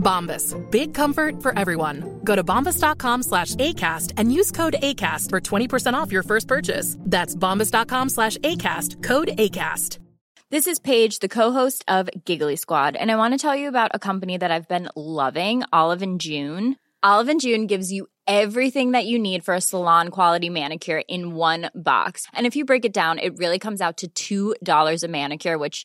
Bombas. Big comfort for everyone. Go to bombas.com slash ACAST and use code ACAST for 20% off your first purchase. That's bombas.com slash ACAST. Code ACAST. This is Paige, the co-host of Giggly Squad, and I want to tell you about a company that I've been loving, Olive and June. Olive and June gives you everything that you need for a salon quality manicure in one box. And if you break it down, it really comes out to $2 a manicure, which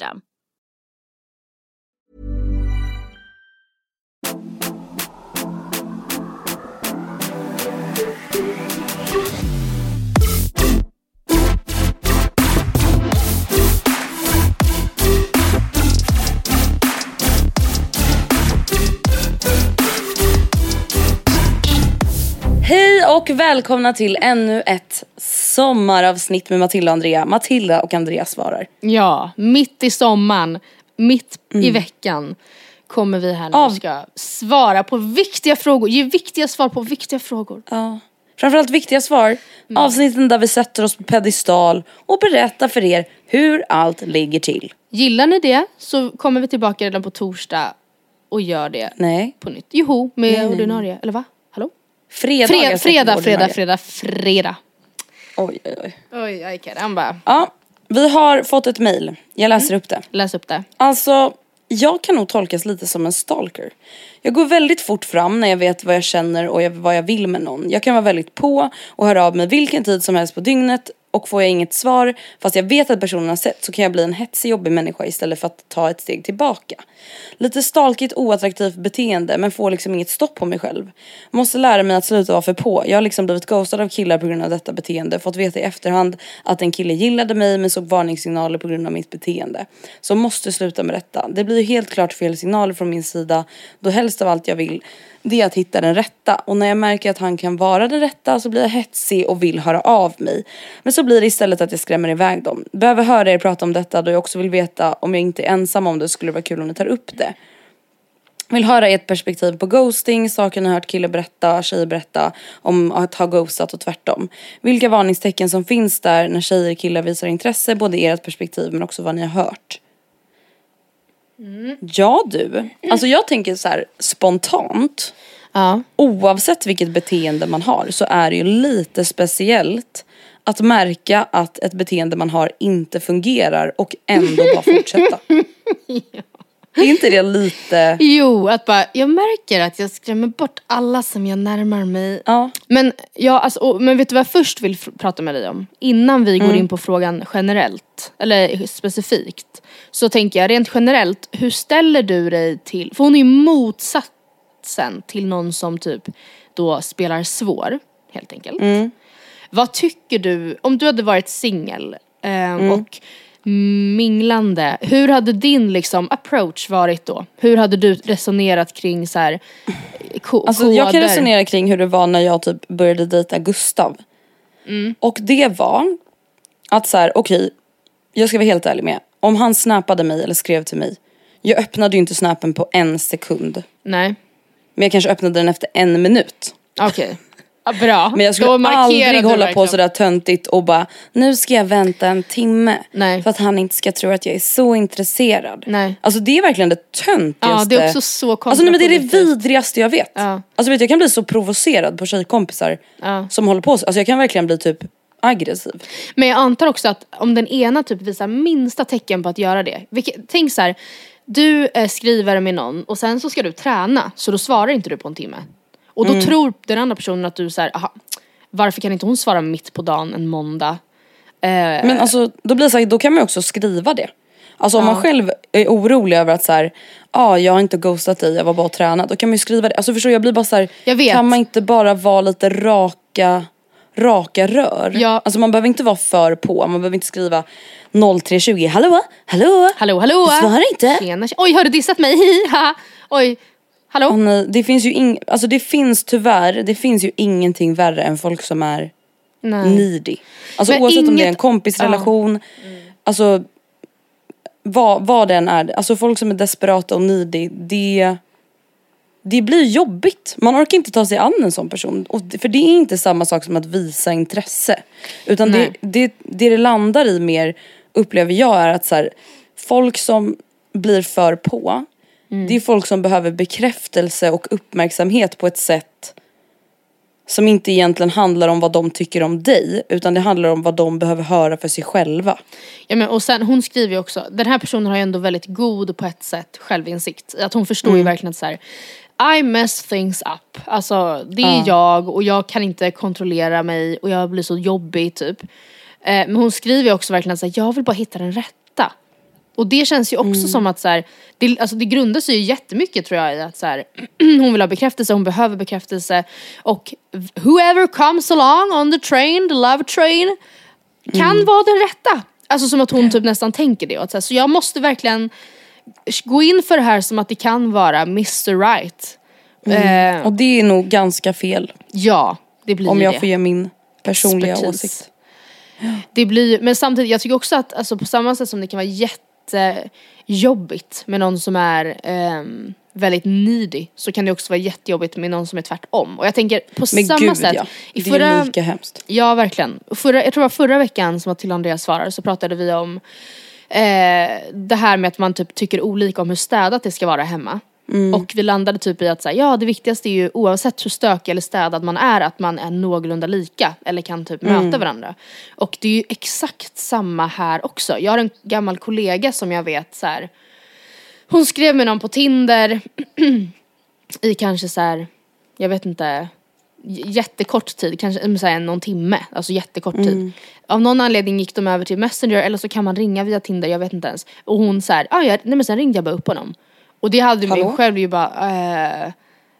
Hej och välkomna till ännu ett sommaravsnitt med Matilda och Andrea. Matilda och Andrea svarar. Ja, mitt i sommaren, mitt i veckan kommer vi här nu och ska svara på viktiga frågor, ge viktiga svar på viktiga frågor. Ja. Framförallt viktiga svar. Avsnitten där vi sätter oss på pedestal och berättar för er hur allt ligger till. Gillar ni det så kommer vi tillbaka redan på torsdag och gör det Nej. på nytt. Joho, med Nej, nej, ordinarie, eller va? Fredagar Fred, fredag, fredag, fredag, fredag. Oj, oj, oj. Oj, oj, karamba. Ja, vi har fått ett mail. Jag läser upp det. Läs upp det. Alltså, jag kan nog tolkas lite som en stalker. Jag går väldigt fort fram när jag vet vad jag känner och jag, vad jag vill med någon. Jag kan vara väldigt på och höra av mig vilken tid som helst på dygnet och får jag inget svar fast jag vet att personen har sett så kan jag bli en hetsig jobbig människa istället för att ta ett steg tillbaka. Lite stalkigt oattraktivt beteende men får liksom inget stopp på mig själv. Måste lära mig att sluta vara för på. Jag har liksom blivit ghostad av killar på grund av detta beteende. Fått veta i efterhand att en kille gillade mig men såg varningssignaler på grund av mitt beteende. Så måste sluta med detta. Det blir ju helt klart fel signaler från min sida då helst av allt jag vill det är att hitta den rätta och när jag märker att han kan vara den rätta så blir jag hetsig och vill höra av mig. Men så blir det istället att jag skrämmer iväg dem. Behöver höra er prata om detta då jag också vill veta om jag inte är ensam om det skulle vara kul om ni tar upp det. Vill höra ert perspektiv på ghosting, saker ni hört killar berätta, tjejer berätta om att ha ghostat och tvärtom. Vilka varningstecken som finns där när tjejer och killar visar intresse, både ert perspektiv men också vad ni har hört. Ja du, alltså jag tänker så här spontant, Ja. oavsett vilket beteende man har så är det ju lite speciellt att märka att ett beteende man har inte fungerar och ändå bara fortsätta. Är inte det lite, Jo, att bara, jag märker att jag skrämmer bort alla som jag närmar mig. ja. Men, ja, alltså, och, men vet du vad jag först vill prata med dig om? Innan vi går in på frågan generellt, eller specifikt. Så tänker jag rent generellt, hur ställer du dig till, för hon är ju motsatsen till någon som typ då spelar svår, helt enkelt. Vad tycker du, om du hade varit singel eh, och minglande, hur hade din liksom approach varit då? Hur hade du resonerat kring så här ko- Alltså jag kan resonera kring hur det var när jag typ började dejta Gustav. Och det var att så här, okej, jag ska vara helt ärlig med. Om han snappade mig eller skrev till mig. Jag öppnade ju inte snappen på en sekund. Nej, Men jag kanske öppnade den efter en minut. okej. Ja, bra. Men jag skulle aldrig hålla på sådär töntigt och bara nu ska jag vänta en timme. Nej. För att han inte ska tro att jag är så intresserad. Nej. Alltså det är verkligen det töntigaste. Ja, det är också så Alltså nej, men det är det vidrigaste jag vet. Ja. Alltså vet jag kan bli så provocerad på tjejkompisar Ja. som håller på så. Alltså jag kan verkligen bli typ aggressiv. Men jag antar också att om den ena typ visar minsta tecken på att göra det. Vilket, tänk så här, du eh, skriver med någon och sen så ska du träna så då svarar inte du på en timme. Och Mm. då tror den andra personen att du säger, aha, varför kan inte hon svara mitt på dagen en måndag? Eh, Men alltså då blir så här, då kan man också skriva det. Alltså om man själv är orolig över att så här, ah, jag har inte ghostat dig, jag var bara och tränade. Då kan man ju skriva det. Alltså förstår du, jag blir bara så här, kan man inte bara vara lite raka, raka rör? Ja. Alltså man behöver inte vara för på, man behöver inte skriva 0320, hallå, hallå, hallå hallå! Du svarar inte. Tjena, tjena. Oj har du dissat mig? Oj, hallå? Åh nej, det finns ju ing- alltså det finns tyvärr, det finns ju ingenting värre än folk som är Nej. needy. Alltså Men oavsett om det är en inget- Mm. kompisrelation, alltså vad, vad den är. Alltså folk som är desperata och needy, det, det blir jobbigt. Man orkar inte ta sig an en sån person. Och, för det är inte samma sak som att visa intresse. Utan det, det, det det landar i mer, upplever jag, är att så här, folk som blir för på, Mm. det är folk som behöver bekräftelse och uppmärksamhet på ett sätt som inte egentligen handlar om vad de tycker om dig utan det handlar om vad de behöver höra för sig själva. Ja, men, och sen, hon skriver ju också, den här personen har ju ändå väldigt god på ett sätt självinsikt. Att hon förstår Mm. ju verkligen att så här, I mess things up. Alltså det är Ja. jag och jag kan inte kontrollera mig och jag blir så jobbig typ. Eh, men hon skriver ju också verkligen att så här, jag vill bara hitta den rätta. Och det känns ju också Mm. som att så här, det, alltså det grundar sig ju jättemycket tror jag i att så här, hon vill ha bekräftelse, hon behöver bekräftelse. Och whoever comes along on the train, the love train, kan Mm. vara den rätta. Alltså som att hon typ nästan tänker det. Och att så, här, så jag måste verkligen gå in för det här som att det kan vara Mr Right. Eh, Och det är nog ganska fel ja, det blir om jag det. får ge min personliga Expertis. åsikt. Det blir, men samtidigt, jag tycker också att alltså, på samma sätt som det kan vara jättejobbigt med någon som är ehm, väldigt needy så kan det också vara jättejobbigt med någon som är tvärtom. Och jag tänker på Men samma gud sätt. ja, i det förra, är lika hemskt. Ja verkligen. Förra, jag tror det var förra veckan som till Andreas svarar så pratade vi om eh, det här med att man typ tycker olika om hur städat det ska vara hemma. Och vi landade typ i att säga, ja det viktigaste är ju oavsett hur stökig eller städad man är att man är någorlunda lika eller kan typ möta varandra. Och det är ju exakt samma här också. Jag har en gammal kollega som jag vet så här. Hon skrev med någon på Tinder i kanske så här, jag vet inte, jättekort tid, kanske mm, så här, någon timme, alltså jättekort tid. Av någon anledning gick de över till Messenger eller så kan man ringa via Tinder, jag vet inte ens. Och hon så här, ah, jag, nej men sen ringde jag bara upp honom. Och det hade mig Hallå? själv ju bara, eh,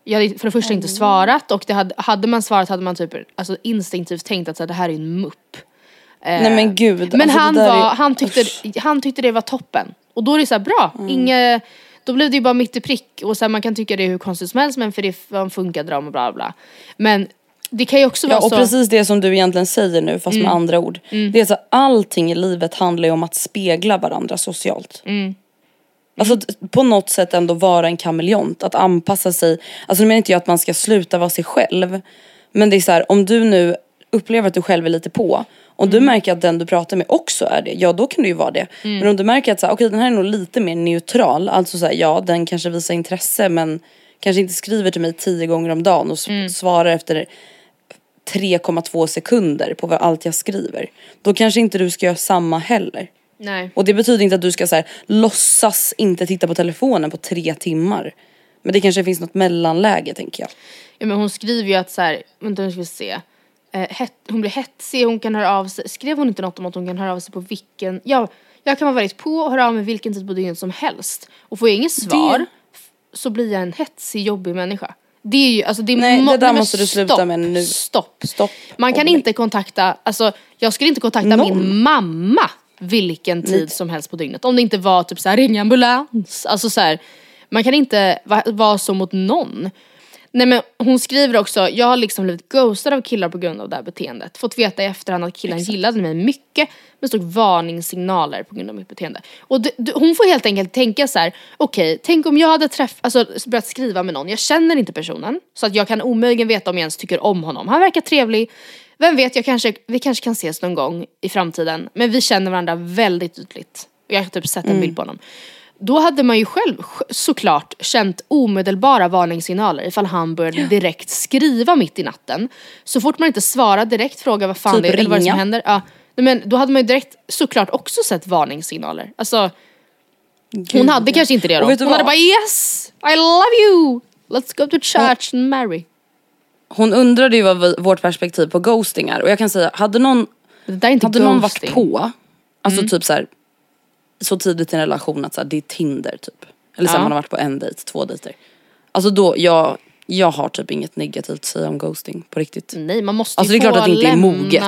jag hade för det första inte svarat och det hade, hade man svarat hade man typ alltså, instinktivt tänkt att så här, det här är en mupp. Eh, Nej men gud. men alltså, han, var, är- han, tyckte, han tyckte det var toppen. Och då är det så här, bra, Mm. inge, då blev det ju bara mitt i prick. Och så här, man kan tycka det är hur konstigt som helst men för det var funkar dröm och bla bla. Men det kan ju också Ja vara och så. precis det som du egentligen säger nu fast Mm. med andra ord. Det är så allting i livet handlar ju om att spegla varandra socialt. Mm. Alltså på något sätt ändå vara en kameleont, att anpassa sig. Alltså nu menar inte jag att man ska sluta vara sig själv. Men det är så här, om du nu upplever att du själv är lite på. Om Mm. du märker att den du pratar med också är det, ja då kan du ju vara det. Mm. Men om du märker att så här, okej den här är nog lite mer neutral. Alltså så här, ja den kanske visar intresse men kanske inte skriver till mig tio gånger om dagen och Mm. svarar efter 3,2 sekunder på allt jag skriver. Då kanske inte du ska göra samma heller. Nej. Och det betyder inte att du ska så här, låtsas inte titta på telefonen på tre timmar. Men det kanske finns något mellanläge tänker jag. Ja, men hon skriver ju att så här, vänta nu ska vi se. Eh, het, hon blir hetsig, hon kan höra av sig. Skrev hon inte något om att hon kan höra av sig på vilken, ja, jag kan vara väldigt på och höra av mig vilken tid på dygnet som helst. Och får jag inget svar f- så blir jag en hetsig, jobbig människa. Det är ju, alltså det är Nej, det där måste du sluta stopp, med nu. Stopp. Stopp. Man kan Håll inte kontakta, alltså jag skulle inte kontakta Någon. min mamma vilken tid som helst på dygnet. Om det inte var typ såhär ring ambulans. Alltså så här, man kan inte va- vara så mot någon. Nej men hon skriver också, jag har liksom blivit ghostad av killar på grund av det här beteendet. Fått veta i efterhand att killen gillade mig mycket men stod varningssignaler på grund av mitt beteende. Och det, det, hon får helt enkelt tänka så här: okej, okay, tänk om jag hade träff, alltså, börjat skriva med någon, jag känner inte personen så att jag kan omöjligen veta om jag ens tycker om honom. Han verkar trevlig, vem vet, jag kanske, vi kanske kan ses någon gång i framtiden. Men vi känner varandra väldigt ytligt. Jag har typ sett en mm. bild på honom. Då hade man ju själv såklart känt omedelbara varningssignaler ifall han började direkt skriva mitt i natten. Så fort man inte svarar direkt, frågar vad fan typ det är eller vad som händer. Ja, men då hade man ju direkt såklart också sett varningssignaler. Alltså, Gud. hon hade kanske inte det då. Hon vad? hade bara yes, I love you, let's go to church and marry. Hon undrade ju vad vårt perspektiv på ghosting är och jag kan säga, hade någon, hade någon varit på, alltså mm. typ så här, så tidigt i en relation att så här, det är Tinder typ. Eller så ja. man har varit på en dejt, två dejter. Alltså då, jag, jag har typ inget negativt att säga om ghosting på riktigt. Nej man måste Alltså det är klart att det inte lämna... är moget.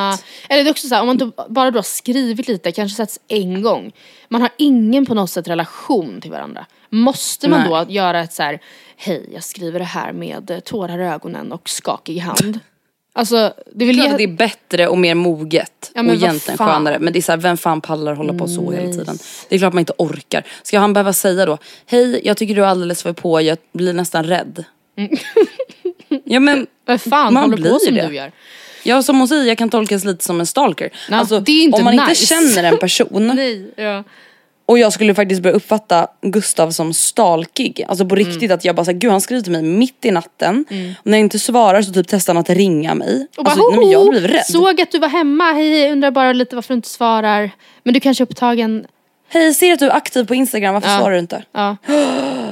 Eller det är också så här, om man då, bara då har skrivit lite, kanske setts en gång. Man har ingen på något sätt relation till varandra. Måste man Nej. då göra ett så här, hej jag skriver det här med tårar i ögonen och skakig hand. Alltså, det, är klart att det är bättre och mer moget ja, och egentligen skönare. Men det är såhär, vem fan pallar hålla på så nice. hela tiden? Det är klart man inte orkar. Ska han behöva säga då, hej jag tycker du är alldeles för på, jag blir nästan rädd. Mm. ja men, Vad fan man håller på som det. du gör? Ja som hon säger, jag kan tolkas lite som en stalker. No, alltså, om man nice. inte känner en person Nej, ja. Och jag skulle faktiskt börja uppfatta Gustav som stalkig. Alltså på riktigt mm. att jag bara såhär, gud han skriver till mig mitt i natten. Mm. Och när jag inte svarar så typ testar han att ringa mig. Och alltså, bara, nej, men jag blir rädd. Såg att du var hemma, hej undrar bara lite varför du inte svarar. Men du kanske är upptagen. Hej, ser att du är aktiv på Instagram, varför ja. svarar du inte? Ja.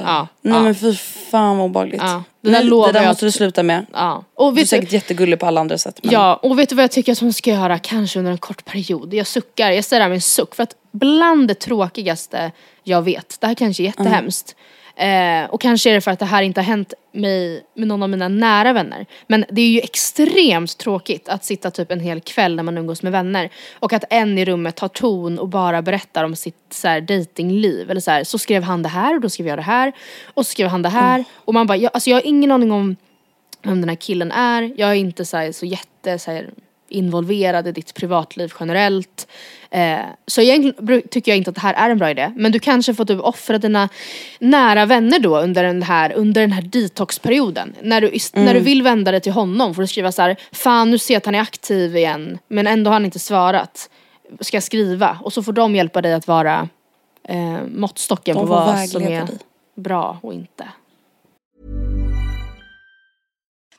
ja. Nej ja. men fy fan vad obehagligt. Ja. Det där, Nej, det där måste du sluta med. Ja. Och du är säkert jättegullig på alla andra sätt. Men... Ja, och vet du vad jag tycker att hon ska göra? Kanske under en kort period. Jag suckar, jag säger det här med en suck. För att bland det tråkigaste jag vet, det här kanske är jättehemskt. Mm. Eh, och kanske är det för att det här inte har hänt mig med någon av mina nära vänner. Men det är ju extremt tråkigt att sitta typ en hel kväll när man umgås med vänner och att en i rummet tar ton och bara berättar om sitt så här, datingliv. Eller så här, så skrev han det här och då skrev jag det här och så skrev han det här. Mm. Och man bara, jag, alltså jag har ingen aning om vem den här killen är. Jag är inte så, här, så jätte så här, involverad i ditt privatliv generellt. Eh, så egentligen tycker jag inte att det här är en bra idé. Men du kanske får typ offra dina nära vänner då under den här, under den här detoxperioden. När du, mm. när du vill vända dig till honom får du skriva så här, fan nu ser jag att han är aktiv igen men ändå har han inte svarat. Ska jag skriva? Och så får de hjälpa dig att vara eh, måttstocken på vad som är dig. bra och inte.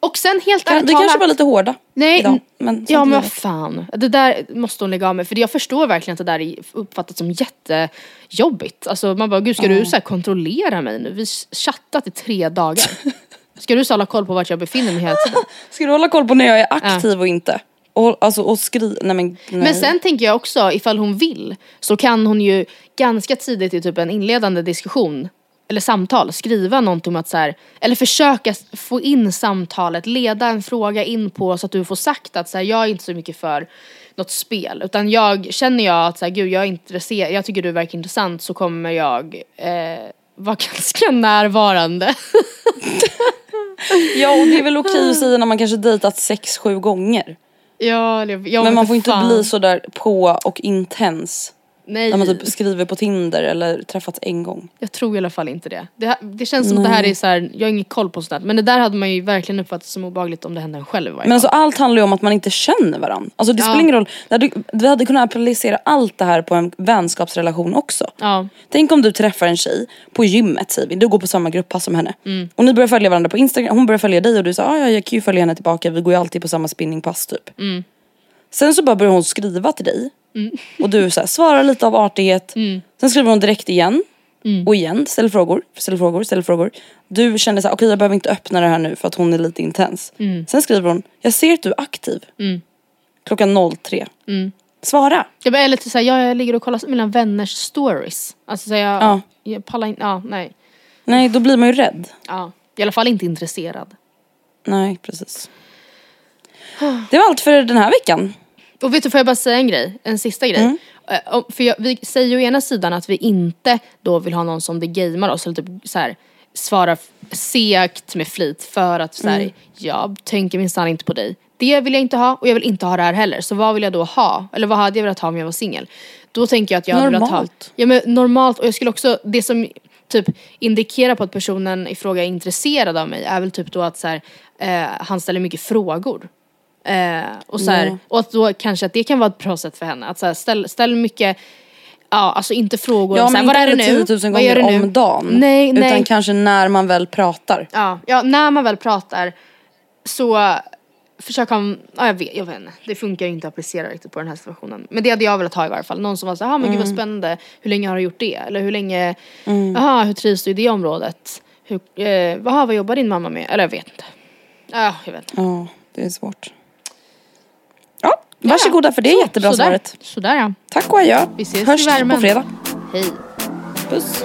Och sen helt ärligt vi kanske var lite hårda Nej, idag. Men ja men vad fan. Det där måste hon lägga av med. För jag förstår verkligen att det där är uppfattas som jättejobbigt. Alltså man bara, gud ska du så här kontrollera mig nu? Vi chattat i tre dagar. Ska du så hålla koll på vart jag befinner mig hela tiden? Ska du hålla koll på när jag är aktiv och inte? Och, alltså, och skri... Nej men nej. Men sen tänker jag också, ifall hon vill, så kan hon ju ganska tidigt i typ en inledande diskussion eller samtal skriva någonting om att så här, eller försöka få in samtalet, leda en fråga in på så att du får sagt att så här, jag är inte så mycket för något spel utan jag känner jag att så här, gud jag är intresserad, jag tycker du verkar intressant så kommer jag eh, vara ganska närvarande. Ja och det är väl okej att säga när man kanske dejtat sex, sju gånger. ja, eller- jag Men man får inte fan. bli så där på och intens. Nej. När man typ skriver på Tinder eller träffats en gång. Jag tror i alla fall inte det. Det, det känns som att det här är så här, jag har ingen koll på sånt där. Men det där hade man ju verkligen uppfattat som obehagligt om det hände en själv varje Men alltså allt handlar ju om att man inte känner varandra. Alltså det Ja. spelar ingen roll. Hade, vi hade kunnat applicera allt det här på en vänskapsrelation också. Ja. Tänk om du träffar en tjej på gymmet säger vi, du går på samma grupppass som henne. Mm. Och ni börjar följa varandra på Instagram, hon börjar följa dig och du säger ah, ja jag kan ju följa henne tillbaka, vi går ju alltid på samma spinningpass typ. Mm. Sen så bara börjar hon skriva till dig. Och du så här, svarar lite av artighet. Mm. Sen skriver hon direkt igen. Och igen, ställer frågor, ställer frågor, ställer frågor. Du känner såhär, okej jag behöver inte öppna det här nu för att hon är lite intens. Mm. Sen skriver hon, jag ser att du är aktiv. Klockan 03. Mm. Svara. Jag bara, eller till så här, jag ligger och kollar mina vänners stories. Alltså så jag, Ja. jag pallar inte, ja nej. Nej då blir man ju rädd. Ja. I alla fall inte intresserad. Nej precis. Det var allt för den här veckan. Och vet du, får jag bara säga en grej? En sista grej. Mm. Eh, För jag, vi säger ju å ena sidan att vi inte då vill ha någon som det gamear oss eller typ så här, svarar segt med flit för att så här, Mm. jag tänker minsann inte på dig. Det vill jag inte ha och jag vill inte ha det här heller. Så vad vill jag då ha? Eller vad hade jag velat ha om jag var singel? Då tänker jag att jag hade velat ha... Normalt. Ja men normalt och jag skulle också, det som typ indikerar på att personen i fråga är intresserad av mig är väl typ då att så här, eh, han ställer mycket frågor. Eh, och, så här, Ja. och att då kanske att det kan vara ett bra sätt för henne. Att så här, ställ, ställ mycket, ja alltså inte frågor Ja om så men här, vad är det nu? 10 000 Vad gör gånger du nu? om dagen. Nej, nej. Utan kanske när man väl pratar. Ja, ja, när man väl pratar så försöker han, ja jag vet, jag vet inte. Det funkar ju inte att applicera riktigt på den här situationen. Men det hade jag velat ha i varje fall. Någon som var såhär, ah, men gud vad Mm. spännande. Hur länge har du gjort det? Eller hur länge, jaha hur trivs du i det området? Hur, eh, aha, vad jobbar din mamma med? Eller jag vet inte. Ja, jag vet inte. Ja, det är svårt. Ja, varsågoda för det jättebra Sådär. svaret. Sådär ja. Tack och adjö. Vi ses Hörs i värmen. på fredag. Hej. Puss.